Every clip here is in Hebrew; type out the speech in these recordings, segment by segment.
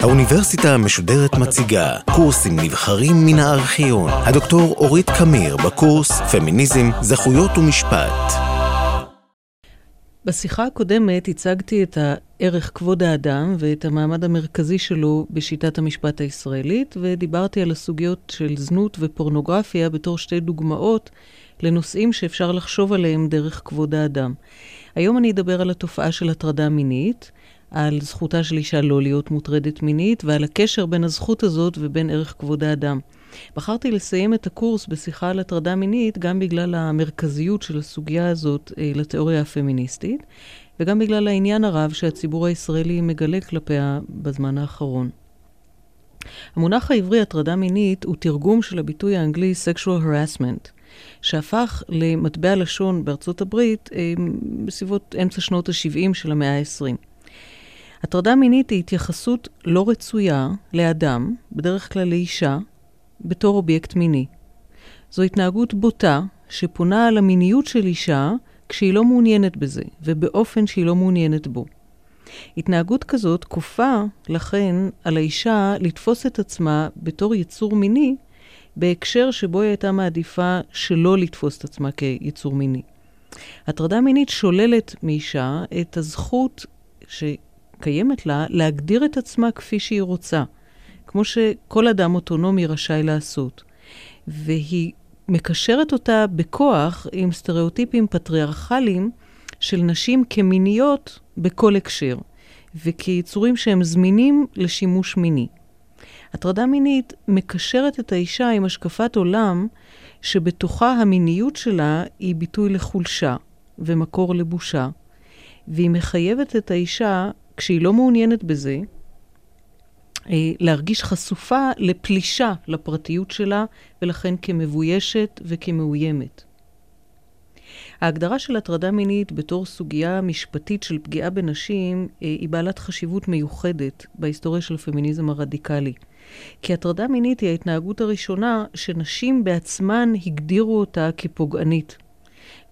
האוניברסיטה המשודרת מציגה קורסים נבחרים מן הארכיון. הדוקטור אורית קמיר בקורס פמיניזם, זכויות ומשפט. בשיחה הקודמת הצגתי את הערך כבוד האדם ואת המעמד המרכזי שלו בשיטת המשפט הישראלית, ודיברתי על הסוגיות של זנות ופורנוגרפיה בתור שתי דוגמאות לנושאים שאפשר לחשוב עליהם דרך כבוד האדם. היום אני אדבר על התופעה של הטרדה מינית, על זכותה של אישה לא להיות מוטרדת מינית, ועל הקשר בין הזכות הזאת ובין ערך כבוד האדם. בחרתי לסיים את הקורס בשיחה על הטרדה מינית גם בגלל המרכזיות של הסוגיה הזאת אה, לתיאוריה הפמיניסטית, וגם בגלל העניין הרב שהציבור הישראלי מגלה כלפיה בזמן האחרון. המונח העברי הטרדה מינית הוא תרגום של הביטוי האנגלי sexual harassment, שהפך למטבע לשון בארצות הברית אה, בסביבות אמצע שנות ה-70 של המאה ה-20. הטרדה מינית היא התייחסות לא רצויה לאדם, בדרך כלל לאישה, בתור אובייקט מיני. זו התנהגות בוטה שפונה על המיניות של אישה כשהיא לא מעוניינת בזה, ובאופן שהיא לא מעוניינת בו. התנהגות כזאת כופה, לכן, על האישה לתפוס את עצמה בתור יצור מיני, בהקשר שבו היא הייתה מעדיפה שלא לתפוס את עצמה כיצור מיני. הטרדה מינית שוללת מאישה את הזכות שקיימת לה להגדיר את עצמה כפי שהיא רוצה. כמו שכל אדם אוטונומי רשאי לעשות. והיא מקשרת אותה בכוח עם סטריאוטיפים פטריארכליים של נשים כמיניות בכל הקשר, וכיצורים שהם זמינים לשימוש מיני. הטרדה מינית מקשרת את האישה עם השקפת עולם שבתוכה המיניות שלה היא ביטוי לחולשה ומקור לבושה, והיא מחייבת את האישה, כשהיא לא מעוניינת בזה, אה, להרגיש חשופה לפלישה לפרטיות שלה, ולכן כמבוישת וכמאוימת. ההגדרה של הטרדה מינית בתור סוגיה משפטית של פגיעה בנשים אה, היא בעלת חשיבות מיוחדת בהיסטוריה של הפמיניזם הרדיקלי. כי הטרדה מינית היא ההתנהגות הראשונה שנשים בעצמן הגדירו אותה כפוגענית.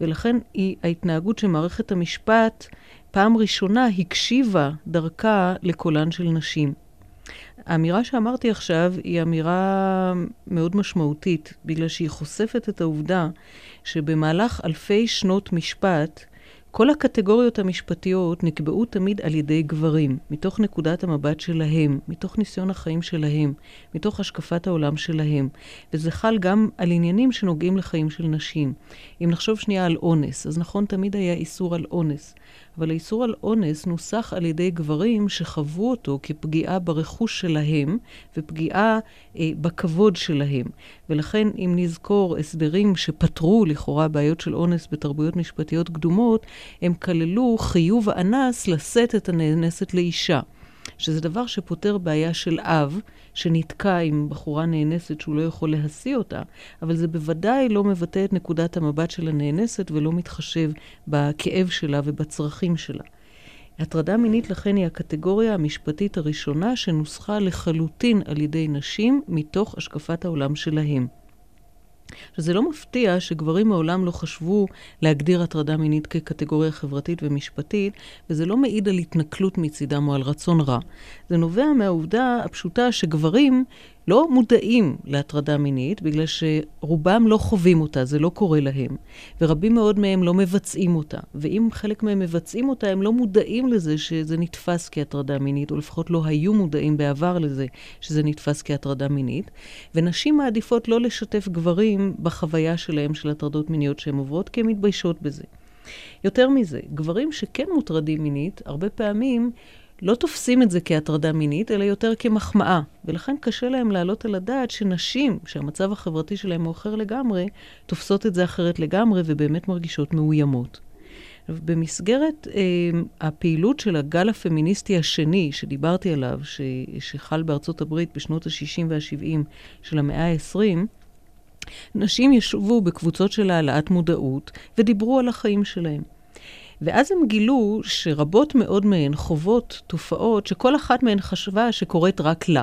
ולכן היא ההתנהגות שמערכת המשפט פעם ראשונה הקשיבה דרכה לקולן של נשים. האמירה שאמרתי עכשיו היא אמירה מאוד משמעותית, בגלל שהיא חושפת את העובדה שבמהלך אלפי שנות משפט, כל הקטגוריות המשפטיות נקבעו תמיד על ידי גברים, מתוך נקודת המבט שלהם, מתוך ניסיון החיים שלהם, מתוך השקפת העולם שלהם. וזה חל גם על עניינים שנוגעים לחיים של נשים. אם נחשוב שנייה על אונס, אז נכון, תמיד היה איסור על אונס. אבל האיסור על אונס נוסח על ידי גברים שחוו אותו כפגיעה ברכוש שלהם ופגיעה אה, בכבוד שלהם. ולכן, אם נזכור הסדרים שפתרו לכאורה בעיות של אונס בתרבויות משפטיות קדומות, הם כללו חיוב האנס לשאת את הנאנסת לאישה. שזה דבר שפותר בעיה של אב שנתקע עם בחורה נאנסת שהוא לא יכול להשיא אותה, אבל זה בוודאי לא מבטא את נקודת המבט של הנאנסת ולא מתחשב בכאב שלה ובצרכים שלה. הטרדה מינית לכן היא הקטגוריה המשפטית הראשונה שנוסחה לחלוטין על ידי נשים מתוך השקפת העולם שלהם. עכשיו, זה לא מפתיע שגברים מעולם לא חשבו להגדיר הטרדה מינית כקטגוריה חברתית ומשפטית, וזה לא מעיד על התנכלות מצידם או על רצון רע. זה נובע מהעובדה הפשוטה שגברים לא מודעים להטרדה מינית, בגלל שרובם לא חווים אותה, זה לא קורה להם. ורבים מאוד מהם לא מבצעים אותה. ואם חלק מהם מבצעים אותה, הם לא מודעים לזה שזה נתפס כהטרדה מינית, או לפחות לא היו מודעים בעבר לזה שזה נתפס כהטרדה מינית. ונשים מעדיפות לא לשתף גברים בחוויה שלהם של הטרדות מיניות שהן עוברות, כי הן מתביישות בזה. יותר מזה, גברים שכן מוטרדים מינית, הרבה פעמים לא תופסים את זה כהטרדה מינית, אלא יותר כמחמאה. ולכן קשה להם להעלות על הדעת שנשים, שהמצב החברתי שלהם הוא אחר לגמרי, תופסות את זה אחרת לגמרי ובאמת מרגישות מאוימות. במסגרת אה, הפעילות של הגל הפמיניסטי השני שדיברתי עליו, ש, שחל בארצות הברית בשנות ה-60 וה-70 של המאה ה-20, נשים ישבו בקבוצות של העלאת מודעות ודיברו על החיים שלהם. ואז הם גילו שרבות מאוד מהן חוות תופעות שכל אחת מהן חשבה שקורית רק לה.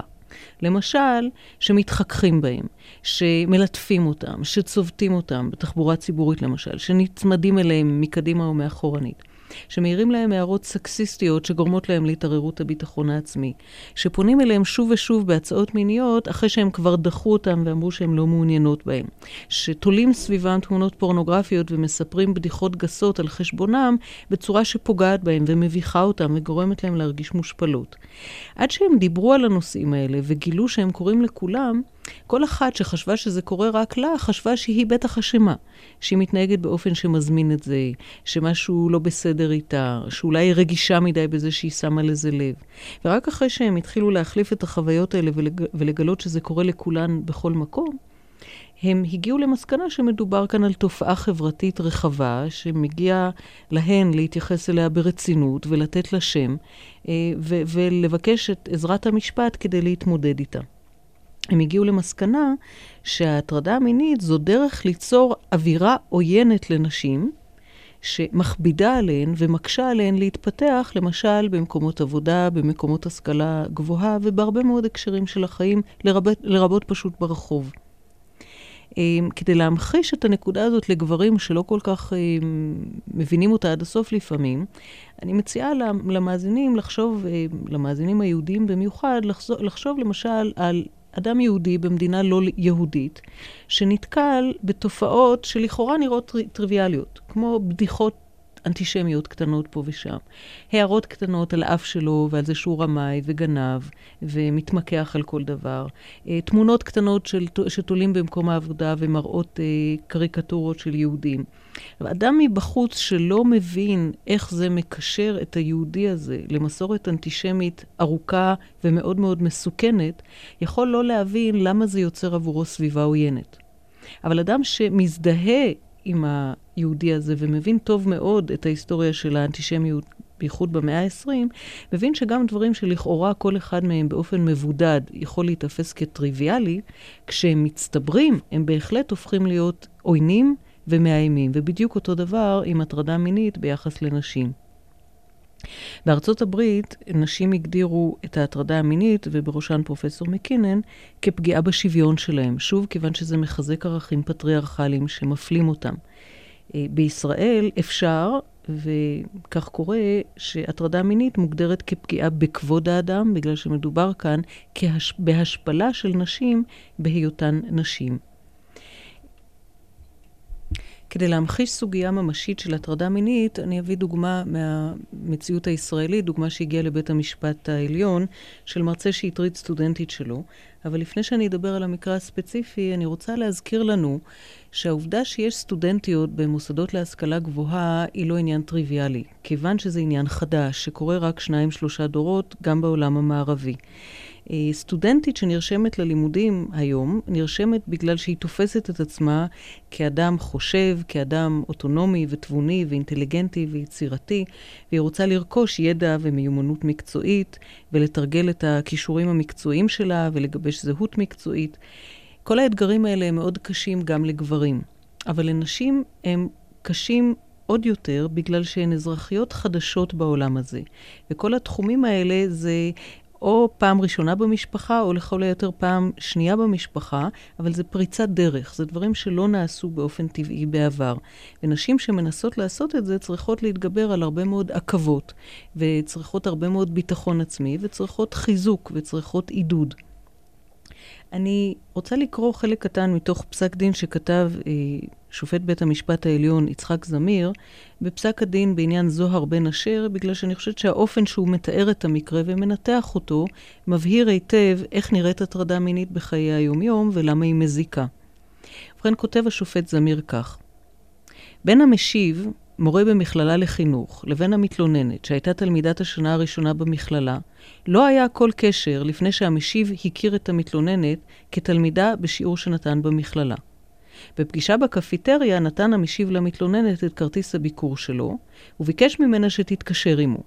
למשל, שמתחככים בהם, שמלטפים אותם, שצובטים אותם, בתחבורה ציבורית למשל, שנצמדים אליהם מקדימה או מאחורנית. שמעירים להם הערות סקסיסטיות שגורמות להם להתערערות הביטחון העצמי, שפונים אליהם שוב ושוב בהצעות מיניות אחרי שהם כבר דחו אותם ואמרו שהם לא מעוניינות בהם, שתולים סביבם תמונות פורנוגרפיות ומספרים בדיחות גסות על חשבונם בצורה שפוגעת בהם ומביכה אותם וגורמת להם להרגיש מושפלות. עד שהם דיברו על הנושאים האלה וגילו שהם קורים לכולם, כל אחת שחשבה שזה קורה רק לה, חשבה שהיא בטח אשמה, שהיא מתנהגת באופן שמזמין את זה, שמשהו לא בסדר איתה, שאולי היא רגישה מדי בזה שהיא שמה לזה לב. ורק אחרי שהם התחילו להחליף את החוויות האלה ולג... ולגלות שזה קורה לכולן בכל מקום, הם הגיעו למסקנה שמדובר כאן על תופעה חברתית רחבה, שמגיע להן להתייחס אליה ברצינות ולתת לה שם, אה, ו- ולבקש את עזרת המשפט כדי להתמודד איתה. הם הגיעו למסקנה שההטרדה המינית זו דרך ליצור אווירה עוינת לנשים, שמכבידה עליהן ומקשה עליהן להתפתח, למשל במקומות עבודה, במקומות השכלה גבוהה ובהרבה מאוד הקשרים של החיים, לרבות, לרבות פשוט ברחוב. אמ, כדי להמחיש את הנקודה הזאת לגברים שלא כל כך אמ, מבינים אותה עד הסוף לפעמים, אני מציעה למאזינים לחשוב, אמ, למאזינים היהודים במיוחד, לחשוב, לחשוב למשל על אדם יהודי במדינה לא יהודית, שנתקל בתופעות שלכאורה נראות טריוויאליות, כמו בדיחות אנטישמיות קטנות פה ושם. הערות קטנות על האף שלו ועל זה שהוא רמאי וגנב ומתמקח על כל דבר. אה, תמונות קטנות של, שתולים במקום העבודה ומראות אה, קריקטורות של יהודים. אדם מבחוץ שלא מבין איך זה מקשר את היהודי הזה למסורת אנטישמית ארוכה ומאוד מאוד מסוכנת, יכול לא להבין למה זה יוצר עבורו סביבה עוינת. אבל אדם שמזדהה עם היהודי הזה ומבין טוב מאוד את ההיסטוריה של האנטישמיות, בייחוד במאה ה-20, מבין שגם דברים שלכאורה כל אחד מהם באופן מבודד יכול להיתפס כטריוויאלי, כשהם מצטברים, הם בהחלט הופכים להיות עוינים ומאיימים. ובדיוק אותו דבר עם הטרדה מינית ביחס לנשים. בארצות הברית, נשים הגדירו את ההטרדה המינית, ובראשן פרופסור מקינן, כפגיעה בשוויון שלהם. שוב, כיוון שזה מחזק ערכים פטריארכליים שמפלים אותם. אה, בישראל אפשר, וכך קורה, שהטרדה מינית מוגדרת כפגיעה בכבוד האדם, בגלל שמדובר כאן כהש... בהשפלה של נשים בהיותן נשים. כדי להמחיש סוגיה ממשית של הטרדה מינית, אני אביא דוגמה מהמציאות הישראלית, דוגמה שהגיעה לבית המשפט העליון, של מרצה שהטריד סטודנטית שלו. אבל לפני שאני אדבר על המקרה הספציפי, אני רוצה להזכיר לנו שהעובדה שיש סטודנטיות במוסדות להשכלה גבוהה היא לא עניין טריוויאלי, כיוון שזה עניין חדש, שקורה רק שניים-שלושה דורות, גם בעולם המערבי. אה, סטודנטית שנרשמת ללימודים היום, נרשמת בגלל שהיא תופסת את עצמה כאדם חושב, כאדם אוטונומי ותבוני ואינטליגנטי ויצירתי, והיא רוצה לרכוש ידע ומיומנות מקצועית, ולתרגל את הכישורים המקצועיים שלה ולגבש זהות מקצועית. כל האתגרים האלה הם מאוד קשים גם לגברים, אבל לנשים הם קשים עוד יותר בגלל שהן אזרחיות חדשות בעולם הזה. וכל התחומים האלה זה או פעם ראשונה במשפחה, או לכל היותר פעם שנייה במשפחה, אבל זה פריצת דרך. זה דברים שלא נעשו באופן טבעי בעבר. ונשים שמנסות לעשות את זה צריכות להתגבר על הרבה מאוד עכבות, וצריכות הרבה מאוד ביטחון עצמי, וצריכות חיזוק, וצריכות עידוד. אני רוצה לקרוא חלק קטן מתוך פסק דין שכתב אה, שופט בית המשפט העליון יצחק זמיר, בפסק הדין בעניין זוהר בן אשר, בגלל שאני חושבת שהאופן שהוא מתאר את המקרה ומנתח אותו, מבהיר היטב איך נראית הטרדה מינית בחיי היומיום ולמה היא מזיקה. ובכן כותב השופט זמיר כך: בין המשיב, מורה במכללה לחינוך, לבין המתלוננת, שהייתה תלמידת השנה הראשונה במכללה, לא היה כל קשר לפני שהמשיב הכיר את המתלוננת כתלמידה בשיעור שנתן במכללה. בפגישה בקפיטריה נתן המשיב למתלוננת את כרטיס הביקור שלו, וביקש ממנה שתתקשר עמו.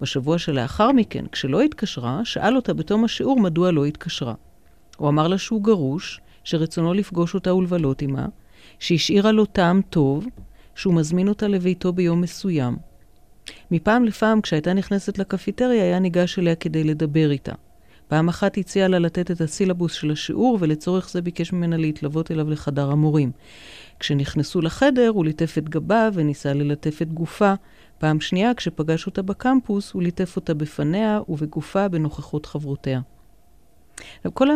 בשבוע שלאחר מכן, כשלא התקשרה, שאל אותה בתום השיעור מדוע לא התקשרה. הוא אמר לה שהוא גרוש, שרצונו לפגוש אותה ולבלות עמה, שהשאירה לו טעם טוב, שהוא מזמין אותה לביתו ביום מסוים. מפעם לפעם, כשהייתה נכנסת לקפיטריה, היה ניגש אליה כדי לדבר איתה. פעם אחת הציע לה לתת את הסילבוס של השיעור, ולצורך זה ביקש ממנה להתלוות אליו לחדר המורים. כשנכנסו לחדר, הוא ליטף את גבה וניסה ללטף את גופה. פעם שנייה, כשפגש אותה בקמפוס, הוא ליטף אותה בפניה ובגופה בנוכחות חברותיה. כל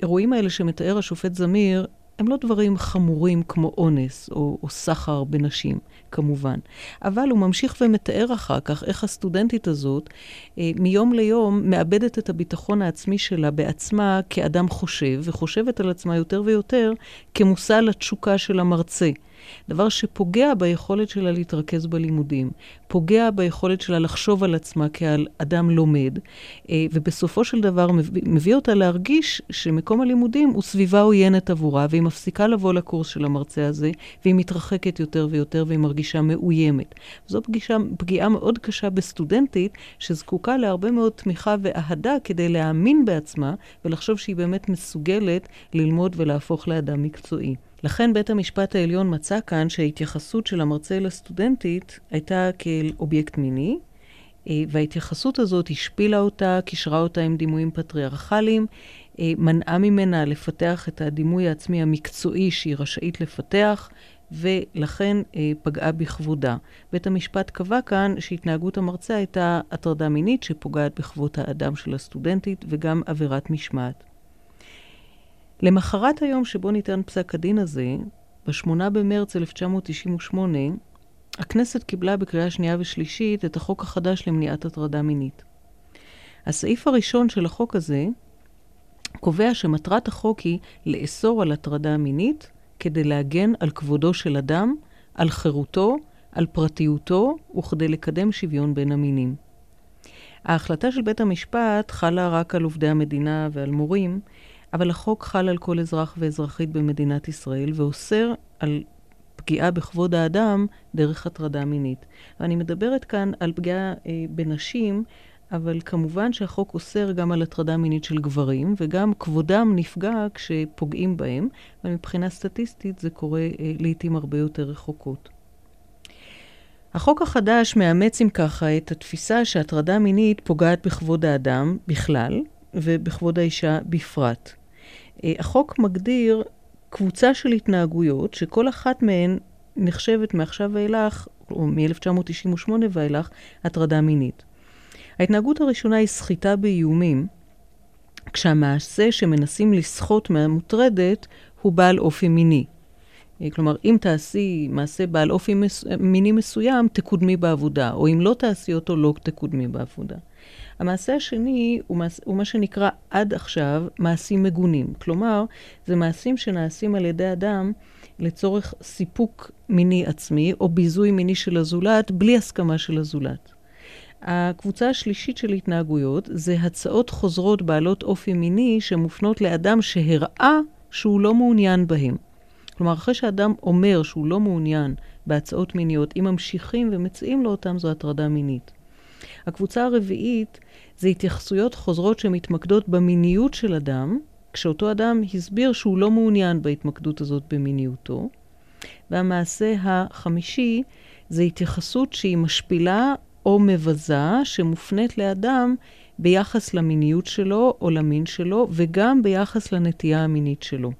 האירועים האלה שמתאר השופט זמיר, הם לא דברים חמורים כמו אונס או, או סחר בנשים, כמובן. אבל הוא ממשיך ומתאר אחר כך איך הסטודנטית הזאת, אה, מיום ליום, מאבדת את הביטחון העצמי שלה בעצמה כאדם חושב, וחושבת על עצמה יותר ויותר כמושא לתשוקה של המרצה. דבר שפוגע ביכולת שלה להתרכז בלימודים, פוגע ביכולת שלה לחשוב על עצמה כעל אדם לומד, אה, ובסופו של דבר מביא אותה להרגיש שמקום הלימודים הוא סביבה עוינת עבורה, והיא מפסיקה לבוא לקורס של המרצה הזה, והיא מתרחקת יותר ויותר והיא מרגישה מאוימת. זו פגישה, פגיעה מאוד קשה בסטודנטית, שזקוקה להרבה מאוד תמיכה ואהדה כדי להאמין בעצמה ולחשוב שהיא באמת מסוגלת ללמוד ולהפוך לאדם מקצועי. לכן בית המשפט העליון מצא כאן שההתייחסות של המרצה לסטודנטית הייתה כאל אובייקט מיני, אה, וההתייחסות הזאת השפילה אותה, קישרה אותה עם דימויים פטריארכליים, אה, מנעה ממנה לפתח את הדימוי העצמי המקצועי שהיא רשאית לפתח, ולכן אה, פגעה בכבודה. בית המשפט קבע כאן שהתנהגות המרצה הייתה הטרדה מינית שפוגעת בכבוד האדם של הסטודנטית וגם עבירת משמעת. למחרת היום שבו ניתן פסק הדין הזה, ב-8 במרץ 1998, הכנסת קיבלה בקריאה שנייה ושלישית את החוק החדש למניעת הטרדה מינית. הסעיף הראשון של החוק הזה קובע שמטרת החוק היא לאסור על הטרדה מינית כדי להגן על כבודו של אדם, על חירותו, על פרטיותו וכדי לקדם שוויון בין המינים. ההחלטה של בית המשפט חלה רק על עובדי המדינה ועל מורים, אבל החוק חל על כל אזרח ואזרחית במדינת ישראל ואוסר על פגיעה בכבוד האדם דרך הטרדה מינית. ואני מדברת כאן על פגיעה אה, בנשים, אבל כמובן שהחוק אוסר גם על הטרדה מינית של גברים, וגם כבודם נפגע כשפוגעים בהם, ומבחינה סטטיסטית זה קורה אה, לעיתים הרבה יותר רחוקות. החוק החדש מאמץ אם ככה את התפיסה שהטרדה מינית פוגעת בכבוד האדם בכלל, ובכבוד האישה בפרט. אה, החוק מגדיר קבוצה של התנהגויות, שכל אחת מהן נחשבת מעכשיו ואילך, או מ-1998 ואילך, הטרדה מינית. ההתנהגות הראשונה היא סחיטה באיומים, כשהמעשה שמנסים לסחוט מהמוטרדת הוא בעל אופי מיני. אה, כלומר, אם תעשי מעשה בעל אופי מס... מיני מסוים, תקודמי בעבודה, או אם לא תעשי אותו, לא תקודמי בעבודה. המעשה השני הוא, מעש, הוא מה שנקרא עד עכשיו מעשים מגונים. כלומר, זה מעשים שנעשים על ידי אדם לצורך סיפוק מיני עצמי או ביזוי מיני של הזולת בלי הסכמה של הזולת. הקבוצה השלישית של התנהגויות זה הצעות חוזרות בעלות אופי מיני שמופנות לאדם שהראה שהוא לא מעוניין בהם. כלומר, אחרי שאדם אומר שהוא לא מעוניין בהצעות מיניות, אם ממשיכים ומציעים לו אותם, זו הטרדה מינית. הקבוצה הרביעית זה התייחסויות חוזרות שמתמקדות במיניות של אדם, כשאותו אדם הסביר שהוא לא מעוניין בהתמקדות הזאת במיניותו. והמעשה החמישי זה התייחסות שהיא משפילה או מבזה, שמופנית לאדם ביחס למיניות שלו או למין שלו, וגם ביחס לנטייה המינית שלו.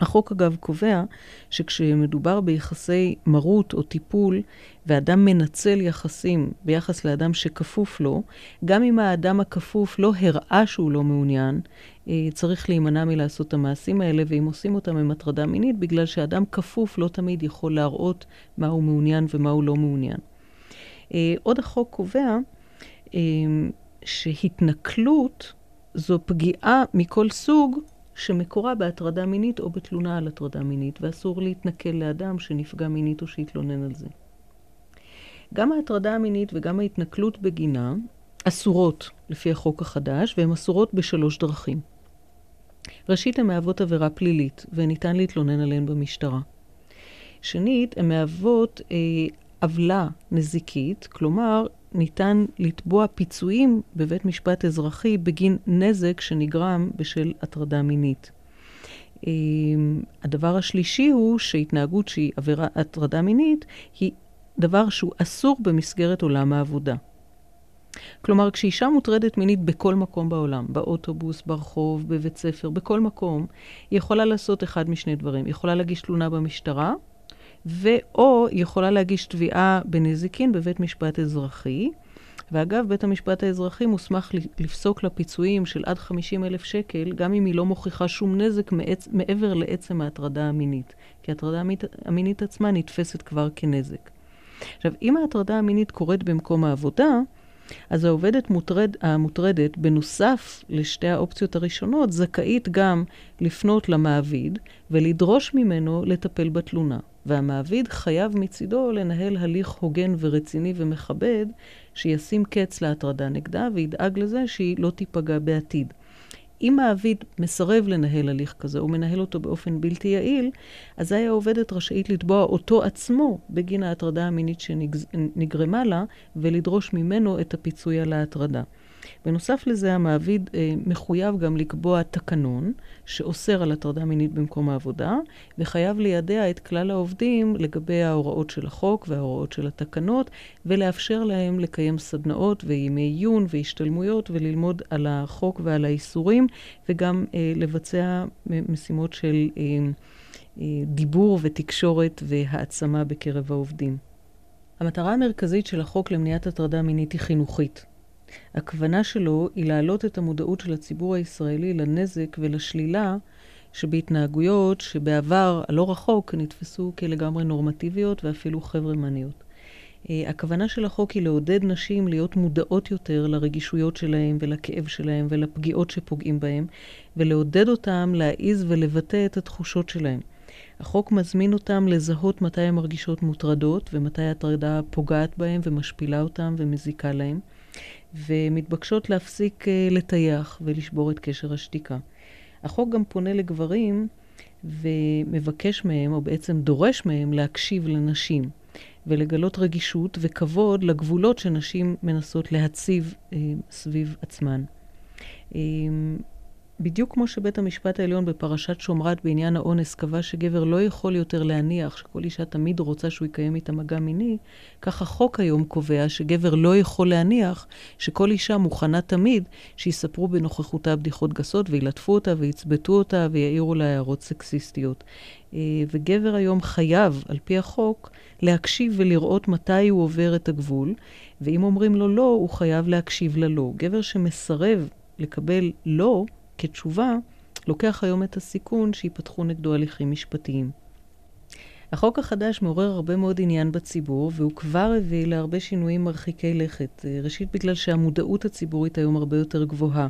החוק אגב קובע שכשמדובר ביחסי מרות או טיפול ואדם מנצל יחסים ביחס לאדם שכפוף לו, גם אם האדם הכפוף לא הראה שהוא לא מעוניין, אה, צריך להימנע מלעשות את המעשים האלה, ואם עושים אותם עם הטרדה מינית, בגלל שאדם כפוף לא תמיד יכול להראות מה הוא מעוניין ומה הוא לא מעוניין. אה, עוד החוק קובע אה, שהתנכלות זו פגיעה מכל סוג שמקורה בהטרדה מינית או בתלונה על הטרדה מינית, ואסור להתנכל לאדם שנפגע מינית או שהתלונן על זה. גם ההטרדה המינית וגם ההתנכלות בגינה אסורות לפי החוק החדש, והן אסורות בשלוש דרכים. ראשית, הן מהוות עבירה פלילית, וניתן להתלונן עליהן במשטרה. שנית, הן מהוות אה, עוולה נזיקית, כלומר, ניתן לתבוע פיצויים בבית משפט אזרחי בגין נזק שנגרם בשל הטרדה מינית. אמ, הדבר השלישי הוא שהתנהגות שהיא עבירה הטרדה מינית היא דבר שהוא אסור במסגרת עולם העבודה. כלומר, כשאישה מוטרדת מינית בכל מקום בעולם, באוטובוס, ברחוב, בבית ספר, בכל מקום, היא יכולה לעשות אחד משני דברים. היא יכולה להגיש תלונה במשטרה, ואו יכולה להגיש תביעה בנזיקין בבית משפט אזרחי. ואגב, בית המשפט האזרחי מוסמך לפסוק לה פיצויים של עד 50 אלף שקל, גם אם היא לא מוכיחה שום נזק מעצ... מעבר לעצם ההטרדה המינית. כי ההטרדה המינית עצמה נתפסת כבר כנזק. עכשיו, אם ההטרדה המינית קורית במקום העבודה, אז העובדת מוטרד, המוטרדת, בנוסף לשתי האופציות הראשונות, זכאית גם לפנות למעביד ולדרוש ממנו לטפל בתלונה. והמעביד חייב מצידו לנהל הליך הוגן ורציני ומכבד, שישים קץ להטרדה נגדה וידאג לזה שהיא לא תיפגע בעתיד. אם מעביד מסרב לנהל הליך כזה, או מנהל אותו באופן בלתי יעיל, אזי העובדת רשאית לתבוע אותו עצמו בגין ההטרדה המינית שנגרמה לה, ולדרוש ממנו את הפיצוי על ההטרדה. בנוסף לזה, המעביד אה, מחויב גם לקבוע תקנון שאוסר על הטרדה מינית במקום העבודה, וחייב לידע את כלל העובדים לגבי ההוראות של החוק וההוראות של התקנות, ולאפשר להם לקיים סדנאות וימי עיון והשתלמויות וללמוד על החוק ועל האיסורים, וגם אה, לבצע משימות של אה, אה, דיבור ותקשורת והעצמה בקרב העובדים. המטרה המרכזית של החוק למניעת הטרדה מינית היא חינוכית. הכוונה שלו היא להעלות את המודעות של הציבור הישראלי לנזק ולשלילה שבהתנהגויות שבעבר הלא רחוק נתפסו כלגמרי נורמטיביות ואפילו חברמניות. אה, הכוונה של החוק היא לעודד נשים להיות מודעות יותר לרגישויות שלהם ולכאב שלהם ולפגיעות שפוגעים בהם, ולעודד אותם להעיז ולבטא את התחושות שלהם. החוק מזמין אותם לזהות מתי הן מרגישות מוטרדות ומתי הטרדה פוגעת בהם ומשפילה אותם ומזיקה להם. ומתבקשות להפסיק uh, לטייח ולשבור את קשר השתיקה. החוק גם פונה לגברים ומבקש מהם, או בעצם דורש מהם, להקשיב לנשים ולגלות רגישות וכבוד לגבולות שנשים מנסות להציב uh, סביב עצמן. Uh, בדיוק כמו שבית המשפט העליון בפרשת שומרת בעניין האונס קבע שגבר לא יכול יותר להניח שכל אישה תמיד רוצה שהוא יקיים איתה מגע מיני, כך החוק היום קובע שגבר לא יכול להניח שכל אישה מוכנה תמיד שיספרו בנוכחותה בדיחות גסות וילטפו אותה ויצבטו אותה ויעירו לה הערות סקסיסטיות. אה, וגבר היום חייב, על פי החוק, להקשיב ולראות מתי הוא עובר את הגבול, ואם אומרים לו לא, הוא חייב להקשיב ללא. גבר שמסרב לקבל לא, כתשובה, לוקח היום את הסיכון שיפתחו נגדו הליכים משפטיים. החוק החדש מעורר הרבה מאוד עניין בציבור, והוא כבר הביא להרבה שינויים מרחיקי לכת. ראשית, בגלל שהמודעות הציבורית היום הרבה יותר גבוהה.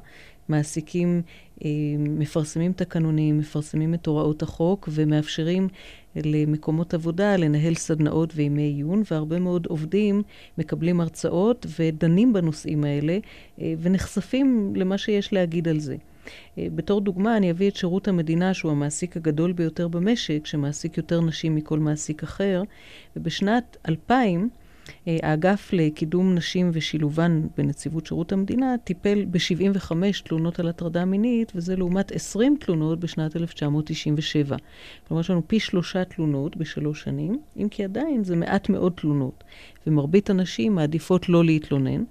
מעסיקים אה, מפרסמים תקנונים, מפרסמים את הוראות החוק ומאפשרים למקומות עבודה לנהל סדנאות וימי עיון, והרבה מאוד עובדים מקבלים הרצאות ודנים בנושאים האלה אה, ונחשפים למה שיש להגיד על זה. אה, בתור דוגמה, אני אביא את שירות המדינה, שהוא המעסיק הגדול ביותר במשק, שמעסיק יותר נשים מכל מעסיק אחר, ובשנת 2000, אה, האגף לקידום נשים ושילובן בנציבות שירות המדינה טיפל ב-75 תלונות על הטרדה מינית, וזה לעומת 20 תלונות בשנת 1997. כלומר, יש לנו פי שלושה תלונות בשלוש שנים, אם כי עדיין זה מעט מאוד תלונות. ומרבית הנשים מעדיפות לא להתלונן,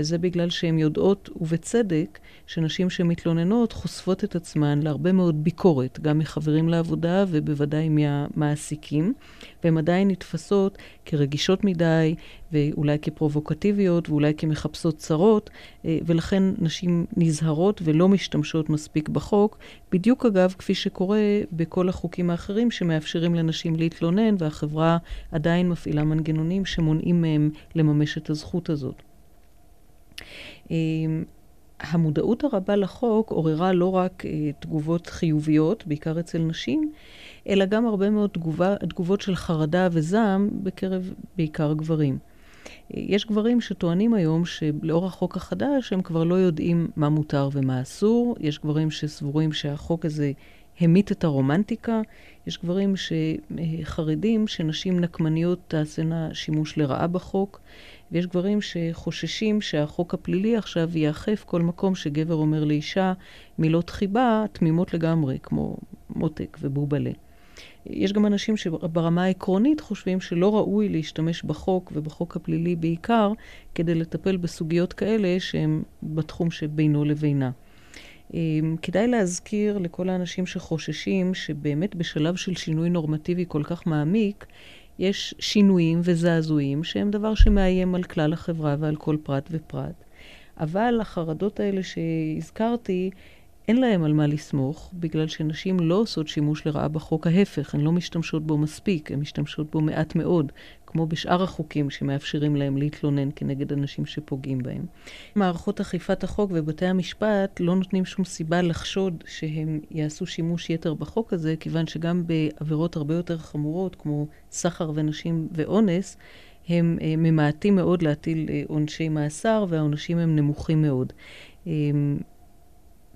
וזה בגלל שהן יודעות, ובצדק, שנשים שמתלוננות חושפות את עצמן להרבה מאוד ביקורת, גם מחברים לעבודה ובוודאי מהמעסיקים, והן עדיין נתפסות כרגישות מדי, ואולי כפרובוקטיביות, ואולי כמחפשות צרות, אה, ולכן נשים נזהרות ולא משתמשות מספיק בחוק, בדיוק אגב, כפי שקורה בכל החוקים האחרים שמאפשרים לנשים להתלונן, והחברה עדיין מפעילה מנגנונים שמונעים מהם לממש את הזכות הזאת. אמ, המודעות הרבה לחוק עוררה לא רק אה, תגובות חיוביות, בעיקר אצל נשים, אלא גם הרבה מאוד תגובה, תגובות של חרדה וזעם בקרב בעיקר גברים. אה, יש גברים שטוענים היום שלאור החוק החדש הם כבר לא יודעים מה מותר ומה אסור. יש גברים שסבורים שהחוק הזה המית את הרומנטיקה. יש גברים שחרדים שנשים נקמניות תעשינה שימוש לרעה בחוק. ויש גברים שחוששים שהחוק הפלילי עכשיו ייאכף כל מקום שגבר אומר לאישה מילות חיבה תמימות לגמרי, כמו מותק ובובלה. יש גם אנשים שברמה העקרונית חושבים שלא ראוי להשתמש בחוק, ובחוק הפלילי בעיקר, כדי לטפל בסוגיות כאלה שהן בתחום שבינו לבינה. כדאי להזכיר לכל האנשים שחוששים שבאמת בשלב של שינוי נורמטיבי כל כך מעמיק, יש שינויים וזעזועים שהם דבר שמאיים על כלל החברה ועל כל פרט ופרט. אבל החרדות האלה שהזכרתי, אין להם על מה לסמוך, בגלל שנשים לא עושות שימוש לרעה בחוק. ההפך, הן לא משתמשות בו מספיק, הן משתמשות בו מעט מאוד, כמו בשאר החוקים שמאפשרים להם להתלונן כנגד אנשים שפוגעים בהם. מערכות אכיפת החוק ובתי המשפט לא נותנים שום סיבה לחשוד שהם יעשו שימוש יתר בחוק הזה, כיוון שגם בעבירות הרבה יותר חמורות, כמו סחר ונשים ואונס, הם אה, ממעטים מאוד להטיל אה, עונשי מאסר, והעונשים הם נמוכים מאוד. אה,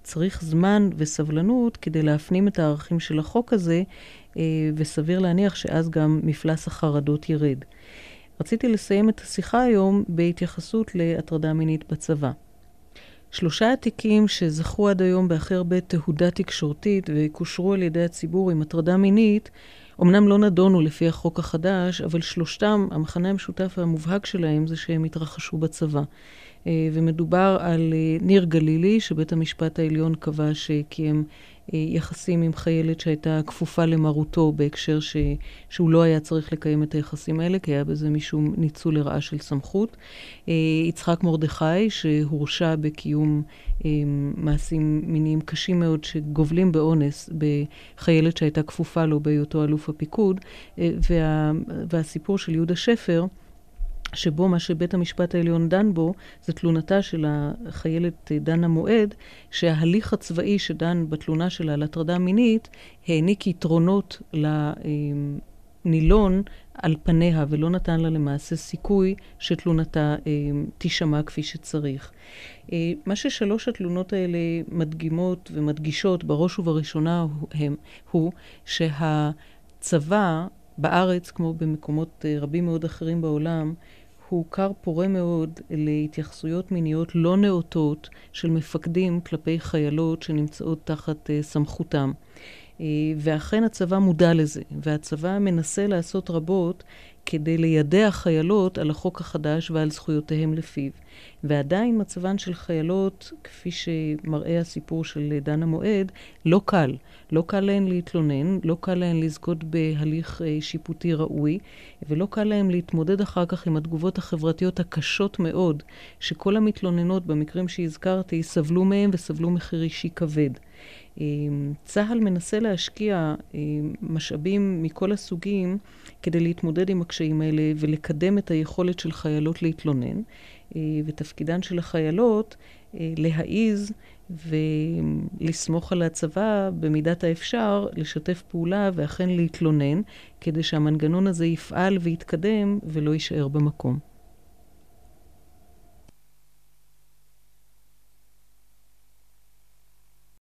צריך זמן וסבלנות כדי להפנים את הערכים של החוק הזה, וסביר להניח שאז גם מפלס החרדות ירד. רציתי לסיים את השיחה היום בהתייחסות להטרדה מינית בצבא. שלושה התיקים שזכו עד היום בהכי הרבה תהודה תקשורתית וקושרו על ידי הציבור עם הטרדה מינית, אמנם לא נדונו לפי החוק החדש, אבל שלושתם, המכנה המשותף והמובהק שלהם זה שהם התרחשו בצבא. אה, ומדובר על אה, ניר גלילי, שבית המשפט העליון קבע שקיים אה, יחסים עם חיילת שהייתה כפופה למרותו בהקשר ש... שהוא לא היה צריך לקיים את היחסים האלה, כי היה בזה משום ניצול לרעה של סמכות. יצחק מרדכי, שהורשע בקיום מעשים מיניים קשים מאוד, שגובלים באונס בחיילת שהייתה כפופה לו בהיותו אלוף הפיקוד, וה... והסיפור של יהודה שפר, שבו מה שבית המשפט העליון דן בו, זה תלונתה של החיילת דנה מועד, שההליך הצבאי שדן בתלונה שלה על הטרדה מינית, העניק יתרונות לנילון על פניה, ולא נתן לה למעשה סיכוי שתלונתה אה, תישמע כפי שצריך. אה, מה ששלוש התלונות האלה מדגימות ומדגישות בראש ובראשונה הם, הוא שהצבא בארץ, כמו במקומות אה, רבים מאוד אחרים בעולם, הוא כר פורה מאוד להתייחסויות מיניות לא נאותות של מפקדים כלפי חיילות שנמצאות תחת uh, סמכותם. Uh, ואכן הצבא מודע לזה, והצבא מנסה לעשות רבות כדי לידע חיילות על החוק החדש ועל זכויותיהם לפיו. ועדיין מצבן של חיילות, כפי שמראה הסיפור של דן המועד, לא קל. לא קל להן להתלונן, לא קל להן לזכות בהליך אה, שיפוטי ראוי, ולא קל להן להתמודד אחר כך עם התגובות החברתיות הקשות מאוד, שכל המתלוננות במקרים שהזכרתי סבלו מהם וסבלו מחיר אישי כבד. אה, צה"ל מנסה להשקיע אה, משאבים מכל הסוגים כדי להתמודד עם הקשיים האלה ולקדם את היכולת של חיילות להתלונן. אה, ותפקידן של החיילות אה, להעיז ולסמוך על הצבא במידת האפשר, לשתף פעולה ואכן להתלונן, כדי שהמנגנון הזה יפעל ויתקדם ולא יישאר במקום.